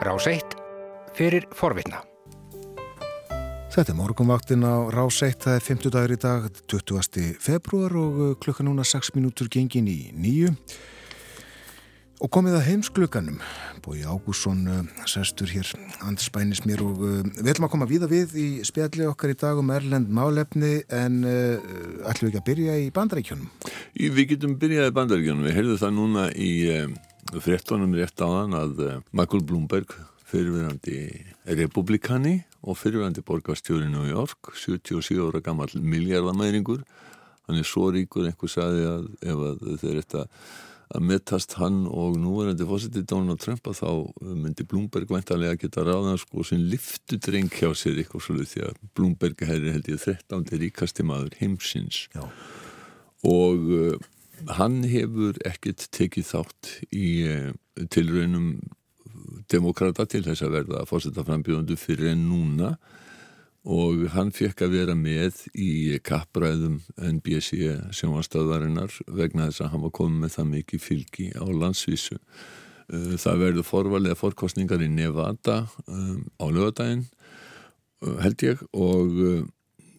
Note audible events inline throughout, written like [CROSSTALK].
Rás 1 fyrir forvitna. Þetta er morgunvaktin á Rás 1, það er 50 dagur í dag, 20. februar og uh, klukka núna 6 minútur gengin í nýju. Og komið að heimsklukkanum, búi Ágússon uh, sestur hér andspænis mér og uh, við ætlum að koma víða við í spjalli okkar í dag um Erlend málefni en uh, ætlum við ekki að byrja í bandaríkjónum? Við getum byrjað í bandaríkjónum, við heyrðum það núna í uh, fréttonum rétt á þann að uh, Michael Bloomberg, fyrirverandi republikani og fyrirvændi borgarstjóri í New York 77 ára gammal miljardamæringur hann er svo ríkur einhver saði að ef að þeir þetta að metast hann og núverandi fósiti Donald Trump að þá myndi Bloomberg væntalega geta ráðan sko sem liftudreng hjá sér eitthvað svolítið því að Bloomberg er held ég 13. ríkasti maður heimsins Já. og uh, hann hefur ekkert tekið þátt í uh, tilraunum demokrata til þess að verða að fórseta frambjóðundu fyrir en núna og hann fekk að vera með í kappræðum NBC sjónastöðvarinnar vegna þess að hann var komið með það mikið fylgi á landsvísu. Uh, það verður forvalega fórkostningar í Nevada um, á lögadaginn held ég og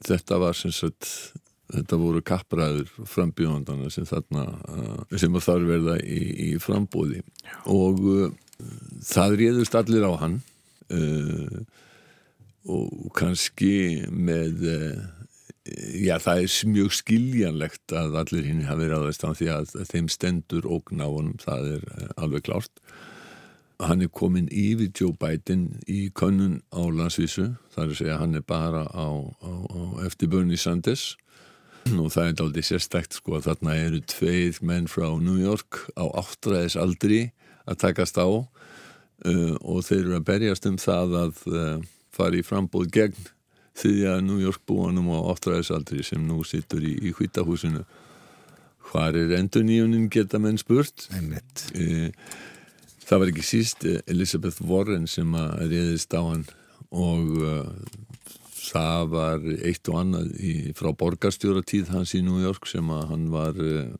þetta var sem sagt þetta voru kappræður frambjóðandana sem þarna sem að þar verða í, í frambóði og það réðust allir á hann uh, og kannski með uh, já það er mjög skiljanlegt að allir hinn hafi ráðist á því að þeim stendur ógn á honum, það er uh, alveg klárt. Hann er komin yfir Joe Biden í könnun á landsvísu, það er að segja hann er bara á, á, á eftir Bernie Sanders og það er aldrei sérstækt sko að þarna eru tveir menn frá New York á áttræðis aldri að takast á uh, og þeir eru að berjast um það að uh, fara í frambóð gegn því að New York búanum á áttræðisaldri sem nú sittur í, í hvítahúsinu. Hvar er endur nýjunin geta menn spurt? Uh, það var ekki síst Elizabeth Warren sem að reyðist á hann og það var eitt og annað í, frá borgarstjóra tíð hans í New York sem að hann var uh,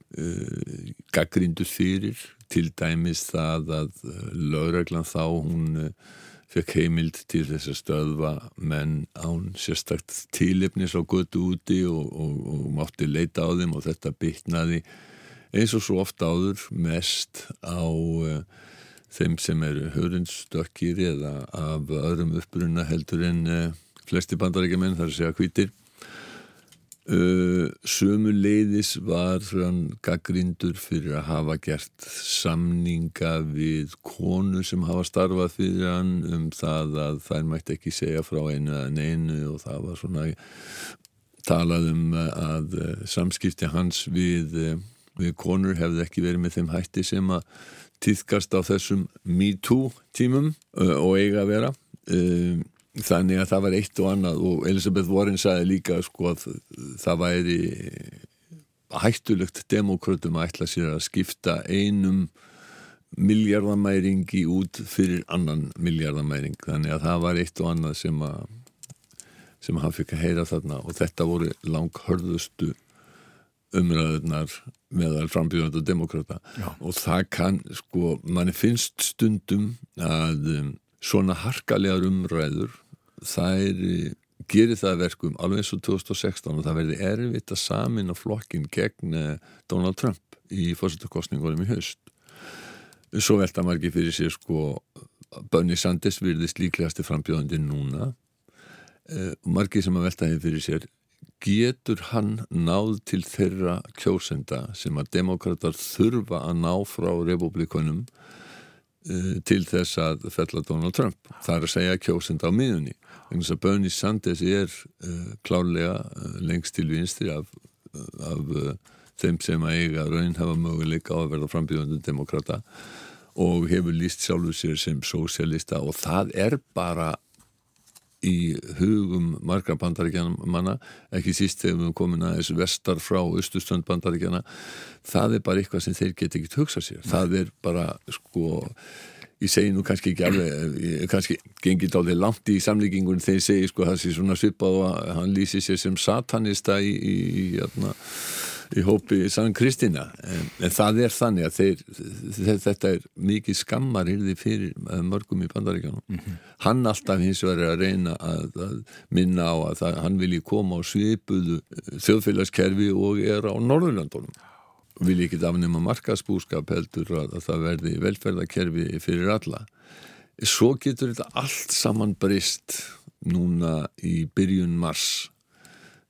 gaggrindur fyrir. Til dæmis það að lögreglan þá hún uh, fekk heimild til þess að stöðva menn án sérstakt tílefnis á götu úti og, og, og mátti leita á þeim og þetta bytnaði eins og svo ofta áður mest á uh, þeim sem eru hörundstökkir eða af öðrum uppbrunna heldur en flesti bandarækjumenn þar að segja hvítir. Uh, sömu leiðis var hann gaggrindur fyrir að hafa gert samninga við konu sem hafa starfað fyrir hann um það að þær mætti ekki segja frá einu eða neinu og það var svona talað um að samskipti hans við, við konur hefði ekki verið með þeim hætti sem að týðkast á þessum Me Too tímum uh, og eiga að vera. Um þannig að það var eitt og annað og Elisabeth Warren sagði líka sko að það væri hættulegt demokrautum að ætla sér að skipta einum miljardamæringi út fyrir annan miljardamæring þannig að það var eitt og annað sem að sem hann fikk að heyra þarna og þetta voru langhörðustu umræðunar meðal frambjöðand og demokrata Já. og það kann sko, manni finnst stundum að um, svona harkalegar umræður þær gerir það verkum alveg eins og 2016 og það verði erfitt að samin á flokkin gegn Donald Trump í fórsettarkostningunum í haust. Svo velta margir fyrir sér sko Bernie Sanders virðist líklegasti frambjóðandi núna. Og margir sem að velta hefur fyrir sér getur hann náð til þeirra kjósenda sem að demokrater þurfa að ná frá republikunum til þess að fella Donald Trump. Það er að segja kjósenda á miðunni en þess að Bernie Sanders er uh, klálega uh, lengst til vinstri af, af uh, þeim sem að eiga raun hafa möguleika á að verða frambíðundu demokrata og hefur líst sjálfur sér sem sósialista og það er bara í hugum margra bandaríkjana manna, ekki síst þegar við komin aðeins vestar frá austustönd bandaríkjana, það er bara eitthvað sem þeir geta ekkert hugsað sér, það er bara sko, ég segi nú kannski ekki alveg, kannski gengið dálítið langt í samlíkingun ég segi sko það sé svona svipað og hann lýsi sér sem satanista í, í, í, í hópi Sann Kristina en, en það er þannig að þeir, þetta er mikið skammar hýrði fyrir eh, mörgum í bandaríkjanum mm -hmm. hann alltaf hins vegar að reyna að, að minna á að það, hann vilji koma á svipuðu eh, þjóðfélagskerfi og er á Norðurlandunum vilji ekki afnema markasbúskap heldur að, að það verði velferðarkerfi fyrir alla. Svo getur þetta allt saman brist núna í byrjun mars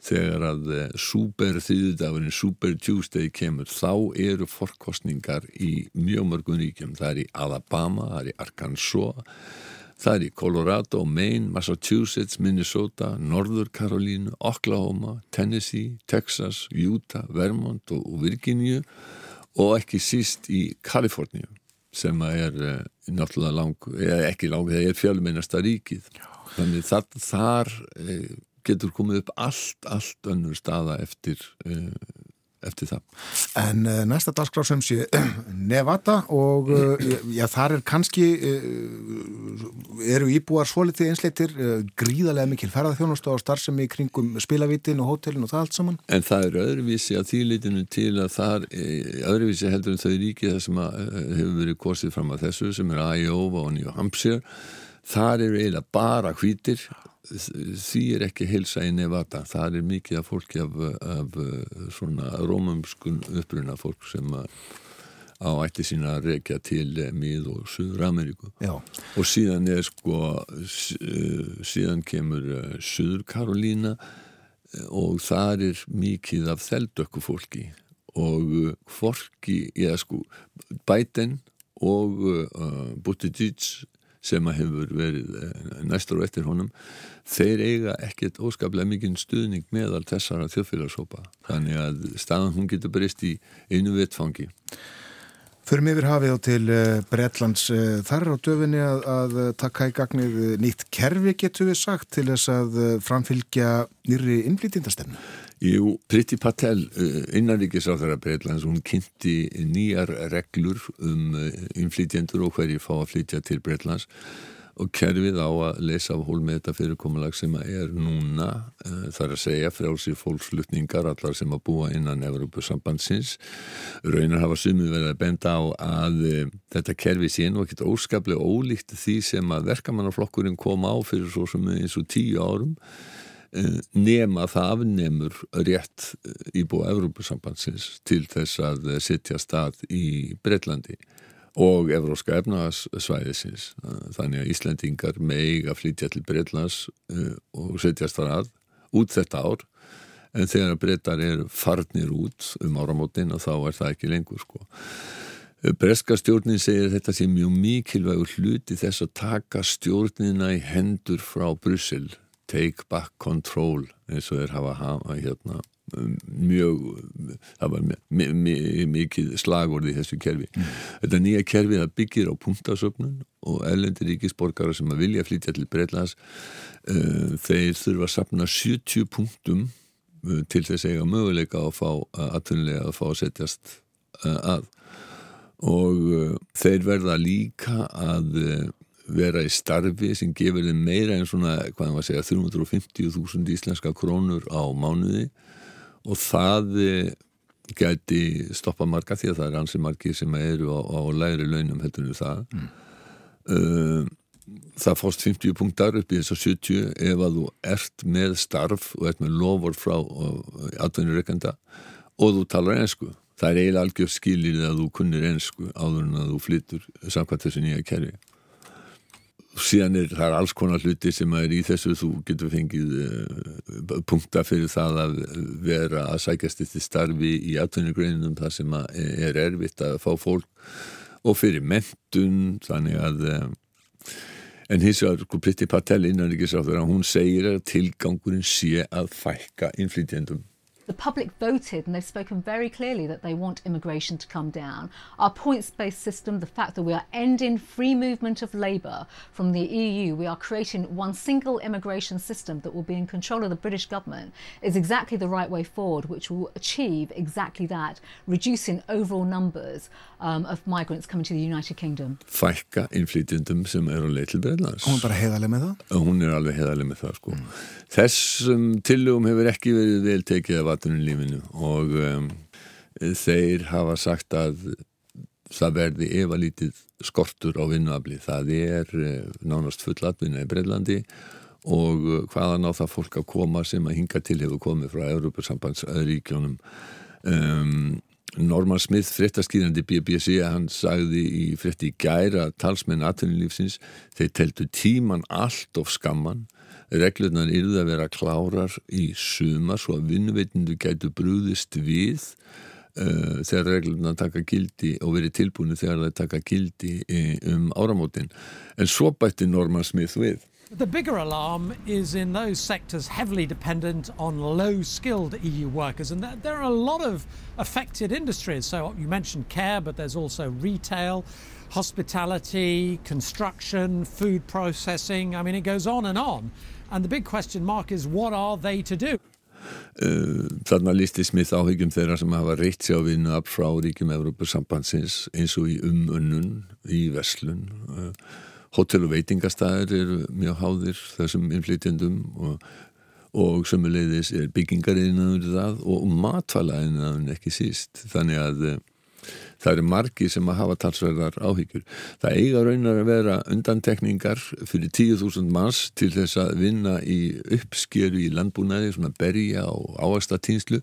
þegar að eh, Super þýðudagurinn, Super Tuesday kemur, þá eru forkostningar í mjög mörgum ríkjum. Það er í Alabama, það er í Arkansas, það er í Colorado, Maine, Massachusetts, Minnesota, Norður Karolínu, Oklahoma, Tennessee, Texas, Utah, Vermont og Virginia og ekki síst í Kaliforníu sem er uh, náttúrulega lang, eða ekki lang, það er fjölmennasta ríkið. Þannig þar, þar getur komið upp allt, allt önnur staða eftir, uh, eftir það. En uh, næsta dagskrá sem sé [CLEARS THROAT] Nevada og [CLEARS THROAT] uh, já, þar er kannski eru íbúar svolítið einsleitir gríðarlega mikil ferðarþjónustu á starfsemi kringum spilavítin og hótelin og það allt saman. En það eru öðruvísi að þýrleitinu til að þar öðruvísi heldur en þau ríki það sem hefur verið korsið fram að þessu sem er Iowa og New Hampshire þar eru eiginlega bara hvítir. Því er ekki heilsa í Nevada. Það er mikið af fólki af, af svona rómumskun uppruna fólk sem á ætti sína að rekja til mið og Suður Ameríku Já. og síðan er sko síðan kemur eh, Suður Karolína eh, og það er mikið af þeldökku fólki. Og fólki, ég sko Biden og uh, Buttigieg sem að hefur verið eh, næstur og eftir honum þeir eiga ekkert óskaplega mikinn stuðning meðal þessara þjóðfélagsópa þannig að staðan hún getur breyst í einu vettfangi Förum yfir hafið á til eh, Breitlands eh, þar á döfinni að, að taka í gagnið nýtt kerfi getur við sagt til þess að framfylgja nýri innflýtindastemnu Jú, Priti Patel, eh, innanríkisráþara Breitlands, hún kynnti nýjar reglur um innflytjendur og hverjir fá að flytja til Breitlands og kerfið á að leysa af hól með þetta fyrirkomulag sem er núna, uh, þar að segja frjálsir fólkslutningar, allar sem að búa innan Evropasambandsins. Raunar hafa sumið verið að benda á að uh, þetta kerfi sé nú ekkit óskaplega ólíkt því sem að verkamannaflokkurinn kom á fyrir svo sem eins og tíu árum Eh, nema það afnemur rétt eh, íbúa Evrópusambandsins til þess að setja stað í Breitlandi og Evróska efnagasvæðisins þannig að Íslandingar meig að flytja til Breitlands eh, og setjast þar að út þetta ár. En þegar breytar er farnir út um áramótin og þá er það ekki lengur sko. Breska stjórnin segir þetta sé mjög mikilvægur hluti þess að taka stjórnina í hendur frá Brussel. Take back control eins og þeir hafa hafa hérna mjög það var mikið slagord í þessu kerfi. Mm. þetta nýja kerfi það byggir á punktasöfnun og ellendir ríkisborgara sem að vilja flytja til Breitlands uh, þeir þurfa að sapna 70 punktum uh, til þess að eiga möguleika að fá aðtunlega að fá að setjast uh, að. Og þeir verða líka að vera í starfi sem gefur þeim meira en svona, hvað maður segja, 350.000 íslenska krónur á mánuði og það eh, gæti stoppa marga því að það er ansi margi sem eru á, á læri launum heldur en það. Mm. uh, það fórst 50 punktar upp í þess að 70 ef að þú ert með starf og ert með lofur frá atvinnureikanda og þú talar einsku það er eiginlega algjör skilir að þú kunnir einsku áður en að þú flyttur samkvæmt þessu nýja kerfi síðan er það alls konar hluti sem er í þessu þú getur fengið uh, punkta fyrir það að vera að sækjast eftir starfi í atvinnugreinunum þar sem er erfitt að fá fólk og fyrir mentun þannig að uh, en hins vegar sko Pritti Patel innan ekki sá þegar hún segir að tilgangurinn sé að fækka innflytjendum The public voted and they've spoken very clearly that they want immigration to come down. Our points based system, the fact that we are ending free movement of labour from the EU, we are creating one single immigration system that will be in control of the British government, is exactly the right way forward, which will achieve exactly that, reducing overall numbers um, of migrants coming to the United Kingdom. Fækka innflytjendum sem eru leið til Breitlands. Hún er bara heiðarlega með það? Hún er alveg heiðarlega með það sko. Mm. Þessum tillögum hefur ekki verið vel tekið af atvinnulífinu og um, þeir hafa sagt að það verði efalítið skortur á vinnuafli. Það er nánast full atvinna í Breilandi og hvaðan á það fólk að koma sem að hinga til hefur komið frá Európa-sambandsríkjónum. Um, Norman Smith, fréttaskýrandi BBC, hann sagði í frétti í gæra talsmenn atvinnulífsins, þeir teltu tíman allt of skamman reglurnar yrði að vera klárar í suma svo að vinnveitindu gætu brúðist við uh, þegar reglurnar taka gildi og verið tilbúinu þegar það taka gildi um áramótin. En svo bætti Norman Smith við. The bigger alarm is in those sectors heavily dependent on low skilled EU workers, and there are a lot of affected industries. So, you mentioned care, but there's also retail, hospitality, construction, food processing. I mean, it goes on and on. And the big question mark is what are they to do? Uh, þarna listi smið áhyggjum þeirra sem hafa reitt sér á vinnu af frá ríkjum Európa-sambandsins eins og í umunnun, í Veslun. Uh, Hotel- og veitingastæðir eru mjög háðir þessum innflytjandum og, og sömuleiðis er byggingariðinaður það og matfælaðinaður ekki síst. Þannig að uh, það eru margi sem að hafa talsverðar áhyggjur. Það eiga raunar að vera undantekningar fyrir 10.000 manns til þess að vinna í uppskeru í landbúnaði, svona berja og áastatýnslu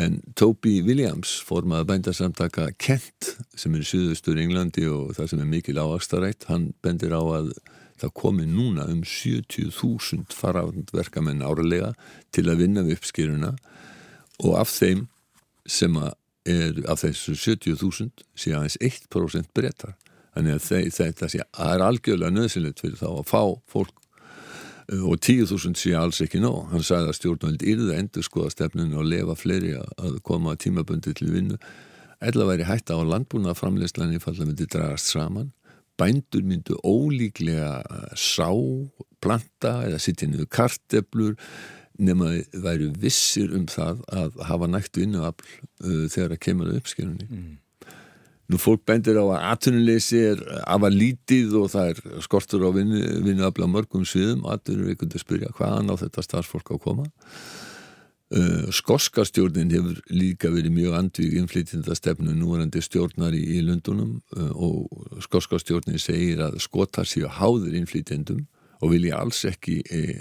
en Toby Williams formað bændasamtaka Kent sem er í Suðustur Englandi og það sem er mikil áastarætt, hann bendir á að það komi núna um 70.000 farafndverkamenn árlega til að vinna við uppskeruna og af þeim sem að er af þessu 70.000 sé aðeins 1% breytar þannig að þeir, þetta sé að er algjörlega nöðsynlegt fyrir þá að fá fólk uh, og 10.000 sé alls ekki nóg. Hann sagði að stjórnvöld yrði að endur skoða stefninu og lefa fleiri að koma tímabundi til vinnu. Eða væri hætta á landbúna framleyslan í falla myndi dragast saman. Bændur myndu ólíklega sá, planta eða sittja niður karteblur nema væri vissir um það að hafa nægt vinnuafl uh, þegar það kemur uppskilunni mm. Nú fólk bendir á að atvinnuleysi er afa lítið og það er skortur á vinnu, vinnuafla mörgum sviðum. Að spyrja hvaðan á þetta starfsfólk á að koma. Uh, Skoskarstjórnin hefur líka verið mjög andvík innflytjenda stefnu núverandi stjórnar í, í Lundunum uh, og Skoskarstjórnin segir að skotar séu háður innflytjendum og vilja alls ekki eh,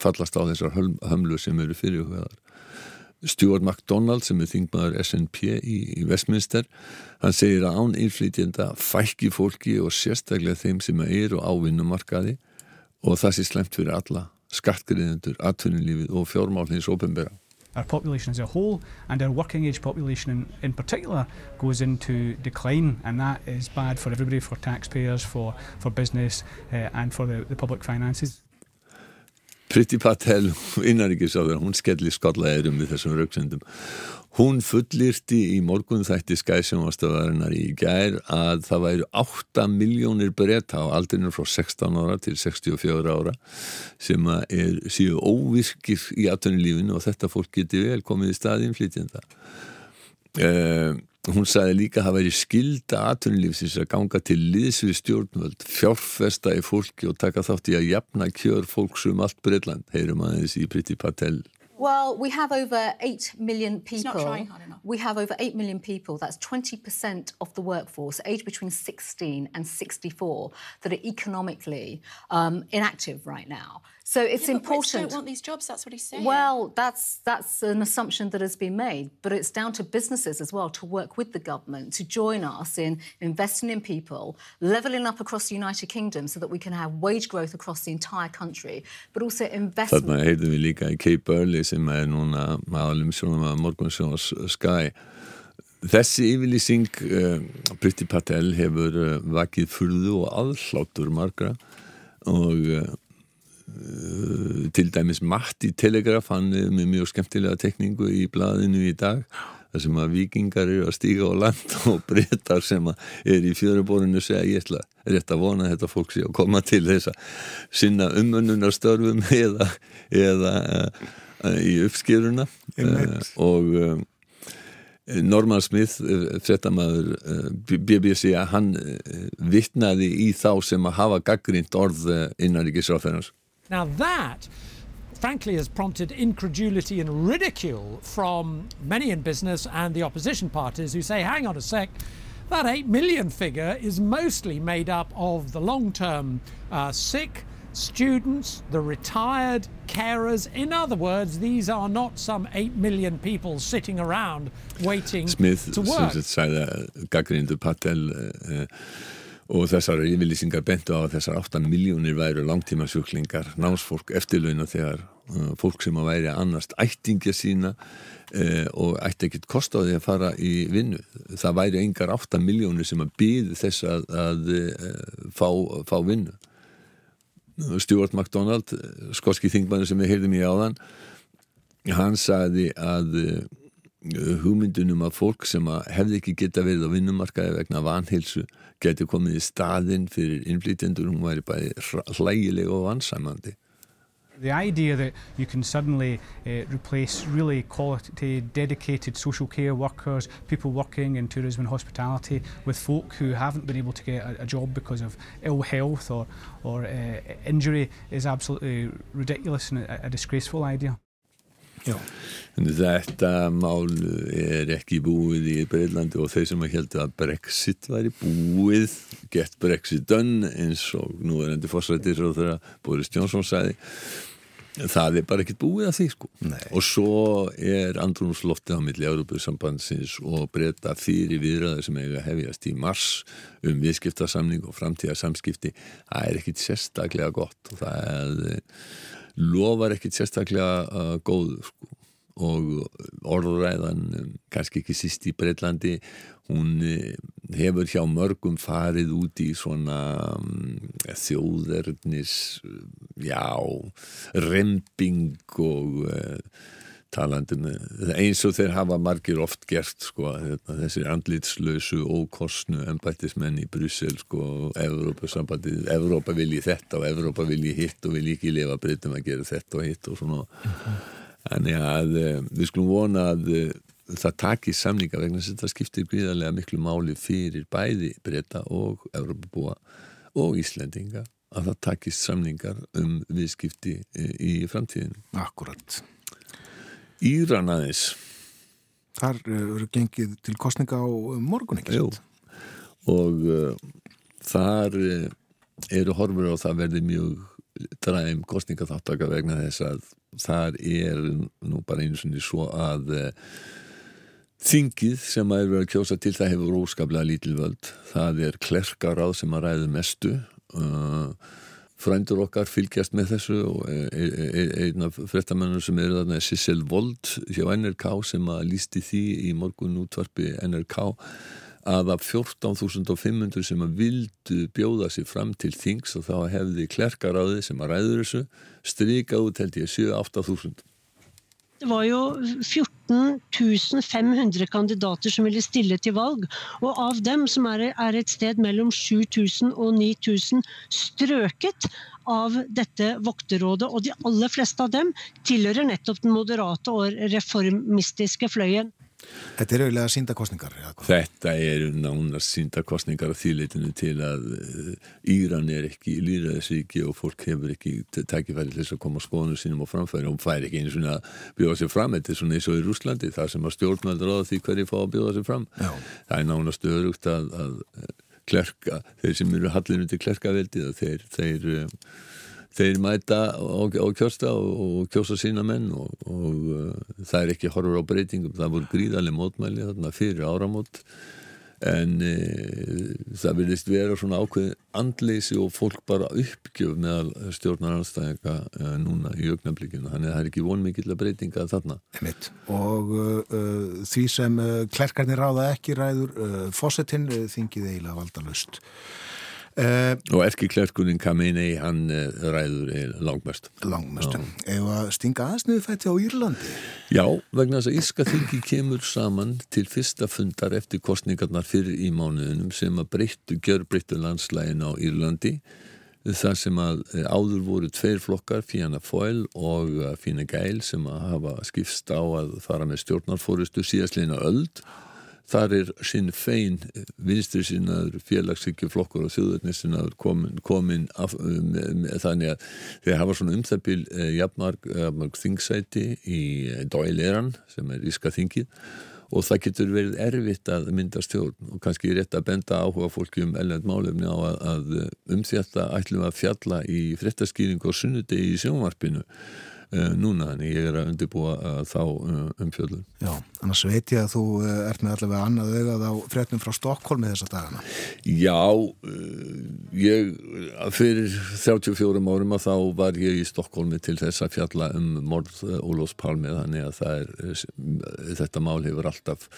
fallast á þessar hömlu sem eru fyrirhugaðar. Stuart MacDonald sem er þingmaður SNP í, í Westminster hann segir að án innflytjenda fælki fólki og sérstaklega þeim sem eru á vinnumarkaði og það sé slemt fyrir alla skattgriðendur, atvinnulífið og fjármálins ofinbera. Our population as a whole and our working age population in, in particular goes into decline and that is bad for everybody, for taxpayers, for, for business uh, and for the, the public finances. Priti Patel, innaríkisáður, hún skelli skollaðirum við þessum rauksendum. Hún fullirti í morgun þætti skæsjónastöðarinnar í gær að það væri 8 miljónir breyta á aldrinum frá 16 ára til 64 ára sem er síðu óvirkir í aftunulífinu og þetta fólk geti vel komið í staðin flytjenda. Uh, hún sagði líka að það væri skilda aðtunlífsins að ganga til liðsvið stjórnvöld, fjárfesta í fólki og taka þátt í að jafna kjör fólks um allt Breitland, heyrum aðeins í Priti Patel Well, we have over 8 million people. We have over 8 million people, that's 20% of the workforce, aged between 16 and 64, that are economically um, inactive right now. So it's yeah, important. But don't want these jobs. That's what he's saying. Well, that's that's an assumption that has been made, but it's down to businesses as well to work with the government to join us in investing in people, leveling up across the United Kingdom, so that we can have wage growth across the entire country, but also investment. Þarna heyrðum við líka í Kay Burley sem er núna maðurlim sjónum að morgunsjós Sky. Þessi yfirlýsing uh, Britti Patel hefur uh, vakið furðu og aðhlátur margra og Uh, til dæmis Matti Telegraf hann er með mjög skemmtilega tekningu í blaðinu í dag þar sem að vikingar eru að stíga á land [LAUGHS] og breytar sem er í fjöruborinu segja ég ætla rétt að vona að þetta fólk sé að koma til þess að sinna umönnunarstörfum [LAUGHS] eða, eða uh, í uppskýruna uh, og um, Norman Smith, frettamæður BBC, hann vittnaði í þá sem að hafa gaggrínt orð innaríkisráþennars Now that frankly has prompted incredulity and ridicule from many in business and the opposition parties who say, hang on a sec, that 8 million figure is mostly made up of the long term uh, sick, students, the retired, carers. In other words, these are not some 8 million people sitting around waiting Smith to work. sem sagði að gaggrindu Patel uh, og þessar yfirlýsingar bentu á að þessar 8 miljónir væru langtíma sjúklingar, námsfólk eftirlauna þegar uh, fólk sem að væri annast ættingja sína uh, og ætti ekkert kost á því að fara í vinnu. Það væri engar 8 miljónir sem að býðu þess að, að fá, fá vinnu. Stuart MacDonald, skoski þingmannu sem við heyrðum í áðan, hann sagði að hugmyndunum að fólk sem að hefði ekki geta verið á vinnumarkaði vegna vanheilsu geti komið í fyrir innflýtjendur, hún væri bæði hlægileg og vansæmandi. The idea that you can suddenly uh, replace really quality, dedicated social care workers, people working in tourism and hospitality, with folk who haven't been able to get a, a job because of ill health or, or uh, injury is absolutely ridiculous and a, a disgraceful idea. Já. Þetta mál er ekki búið í Breitlandi og þeir sem að heldur að Brexit væri búið, get Brexit done eins og nú er endur fórsættir og þeirra Boris Johnson sæði það er bara ekkert búið að því sko Nei. og svo er andrumsloftið á milli Európa-sambandsins og breyta fyrir viðræðar sem eiga hefjast í mars um viðskiptarsamning og framtíðarsamskipti það er ekkert sérstaklega gott og það er lofar ekkit sérstaklega uh, góð sko. og orðræðan um, kannski ekki síst í Breitlandi hún uh, hefur hjá mörgum farið út í svona um, þjóðernis já remping og talandum eins og þeir hafa margir oft gert sko þessir andlitslausu ókostnu ennbættismenn í Brussel sko Evrópa sambandið, Evrópa vilji þetta og Evrópa vilji hitt og vilji ekki lifa breytum að gera þetta og hitt og svona þannig að við skulum vona að það takir samninga vegna að þetta skiptir gríðarlega miklu máli fyrir bæði breyta og Evrópa búa og Íslendinga að það takist samningar um viðskipti í framtíðinu. Akkurat. Íran aðeins. Þar eru gengið til kostninga á morgun ekki og uh, þar uh, eru horfur á það verði mjög dræm kostningaþáttaka vegna þess að þar er nú bara einu svonni svo að uh, þingið sem að er verið að kjósa til það hefur óskaplega lítilvöld það er klerkaráð sem að ræðu mestu og frændur okkar fylgjast með þessu og e, e, e, einn af frettamennur sem eru þarna er Sissel Vold hjá NRK sem að lísti því í morgun útvarpi NRK að af 14.500 sem að vildu bjóða sér fram til þings og þá hefði klerkaráði sem að ræður þessu strykað út held ég 7-8.000 Det var jo 14 500 kandidater som ville stille til valg. Og av dem, som er, er et sted mellom 7000 og 9000, strøket av dette vokterrådet. Og de aller fleste av dem tilhører nettopp den moderate og reformistiske fløyen. Þetta er auðvitað síndakostningar? Þetta er nánast síndakostningar að þýleitinu til að Íran er ekki líraðisvíki og fólk hefur ekki tækifæri til þess að koma skónu sínum á framfæri og fær ekki eins og að bjóða sér fram þetta er svona eins og í Rúslandi þar sem að stjórnmældur á því hverju fá að bjóða sér fram Já. það er nánast örugt að, að klerka, þeir sem eru hallinu til klerkaveldi þeir, þeir þeir mæta á, á kjósta og, og kjósa sína menn og, og uh, það er ekki horfur á breytingum það voru gríðarlega mótmæli þarna fyrir áramót en uh, það vilist vera svona ákveð andleysi og fólk bara uppgjöf meðal stjórnaranstæðinga uh, núna í augnablíkinu, þannig að það er ekki vonmikill að breytinga þarna. Einmitt. Og uh, því sem klerkarnir ráða ekki ræður fósettinn þingið eiginlega valda löst Uh, og ekki klerkunin Kamini hann uh, ræður langmest. Langmest, eða stinga aðsniðu fætti á Írlandi? Já, vegna þess að Írska þingi kemur saman til fyrsta fundar eftir kostningarnar fyrir í mánuðunum sem að breyttu, gjör breyttu landslægin á Írlandi þar sem að eh, áður voru tveir flokkar Fianna Fáil og Fine Gael sem að hafa skipst á að fara með stjórnarfóristu síðastleina öld þar er sinn fein vinstri sinnaður félagsíkjuflokkur og þjóðurnissinnaður komin, komin af, um, þannig að þeir hafa svona um það bíl eh, jafnmark, jafnmark þingsæti í Dóileran sem er Íska þingið og það getur verið erfitt að mynda stjórn og kannski rétt að benda áhuga fólki um ellend málefni á að, að um þetta ætlum að fjalla í frettaskýringu og sunnudegi í sjónvarpinu núna, en ég er að undirbúa uh, þá uh, umfjöldun. Já, annars veit ég að þú ert með allavega annað augað á frettum frá Stokkólmi þessa dagana. Já, ég fyrir 34 árum að þá var ég í Stokkólmi til þess að fjalla um morð Ólós Palmi, þannig að er, þetta mál hefur alltaf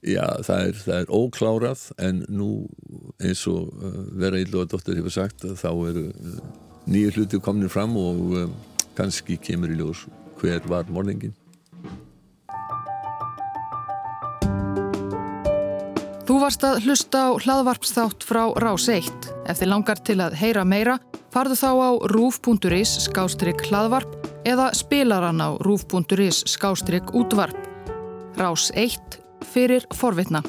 Já, það er, það er óklárað en nú eins og vera íllu að dóttir hefur sagt þá eru nýju hluti komin fram og kannski kemur í ljós hver var morningin. Þú varst að hlusta á hlaðvarpsþátt frá Rás 1. Ef þið langar til að heyra meira, farðu þá á rúf.is skástrygg hlaðvarp eða spilaran á rúf.is skástrygg útvarp. Rás 1 fyrir forvitna.